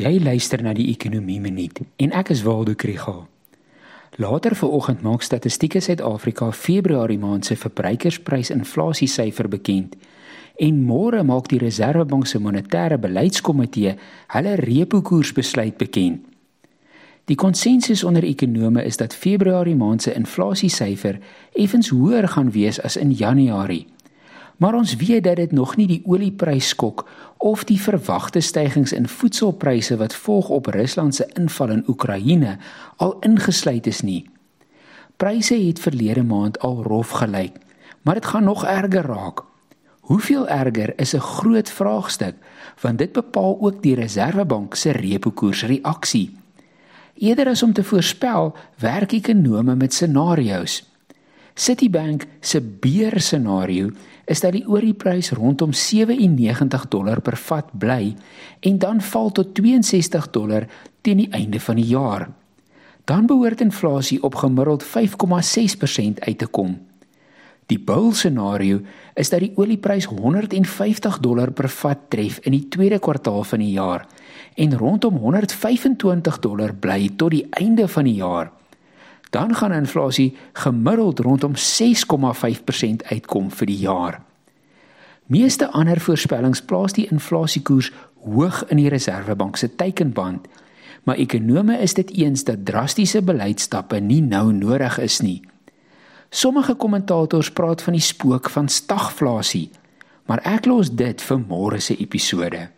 Jy luister na die Ekonomie Minuut en ek is Waldo Krügel. Later vanoggend maak Statistiek Suid-Afrika Februarie maand se verbruikersprysinflasiesyfer bekend en môre maak die Reserwebank se monetêre beleidskomitee hulle repo koersbesluit bekend. Die konsensus onder ekonome is dat Februarie maand se inflasiesyfer effens hoër gaan wees as in Januarie. Maar ons weet dat dit nog nie die oliepryskok of die verwagte stygings in voedselpryse wat volg op Rusland se inval in Oekraïne al ingesluit is nie. Pryse het verlede maand al rof gelyk, maar dit gaan nog erger raak. Hoeveel erger is 'n groot vraagstuk want dit bepaal ook die Reserwebank se repo koers reaksie. Eerder as om te voorspel, werk ekonome met scenario's. Citibank se beer scenario is dat die olieprys rondom 97 dollar per vat bly en dan val tot 62 dollar teen die einde van die jaar. Dan behoort inflasie op gemiddeld 5,6% uit te kom. Die bull scenario is dat die olieprys 150 dollar per vat tref in die tweede kwartaal van die jaar en rondom 125 dollar bly tot die einde van die jaar dan gaan inflasie gemiddeld rondom 6,5% uitkom vir die jaar. Meeste ander voorspellings plaas die inflasiekoers hoog in die Reserwebank se teikenband, maar ekonome is dit eens dat drastiese beleidsstappe nie nou nodig is nie. Sommige kommentators praat van die spook van stagflasie, maar ek los dit vir môre se episode.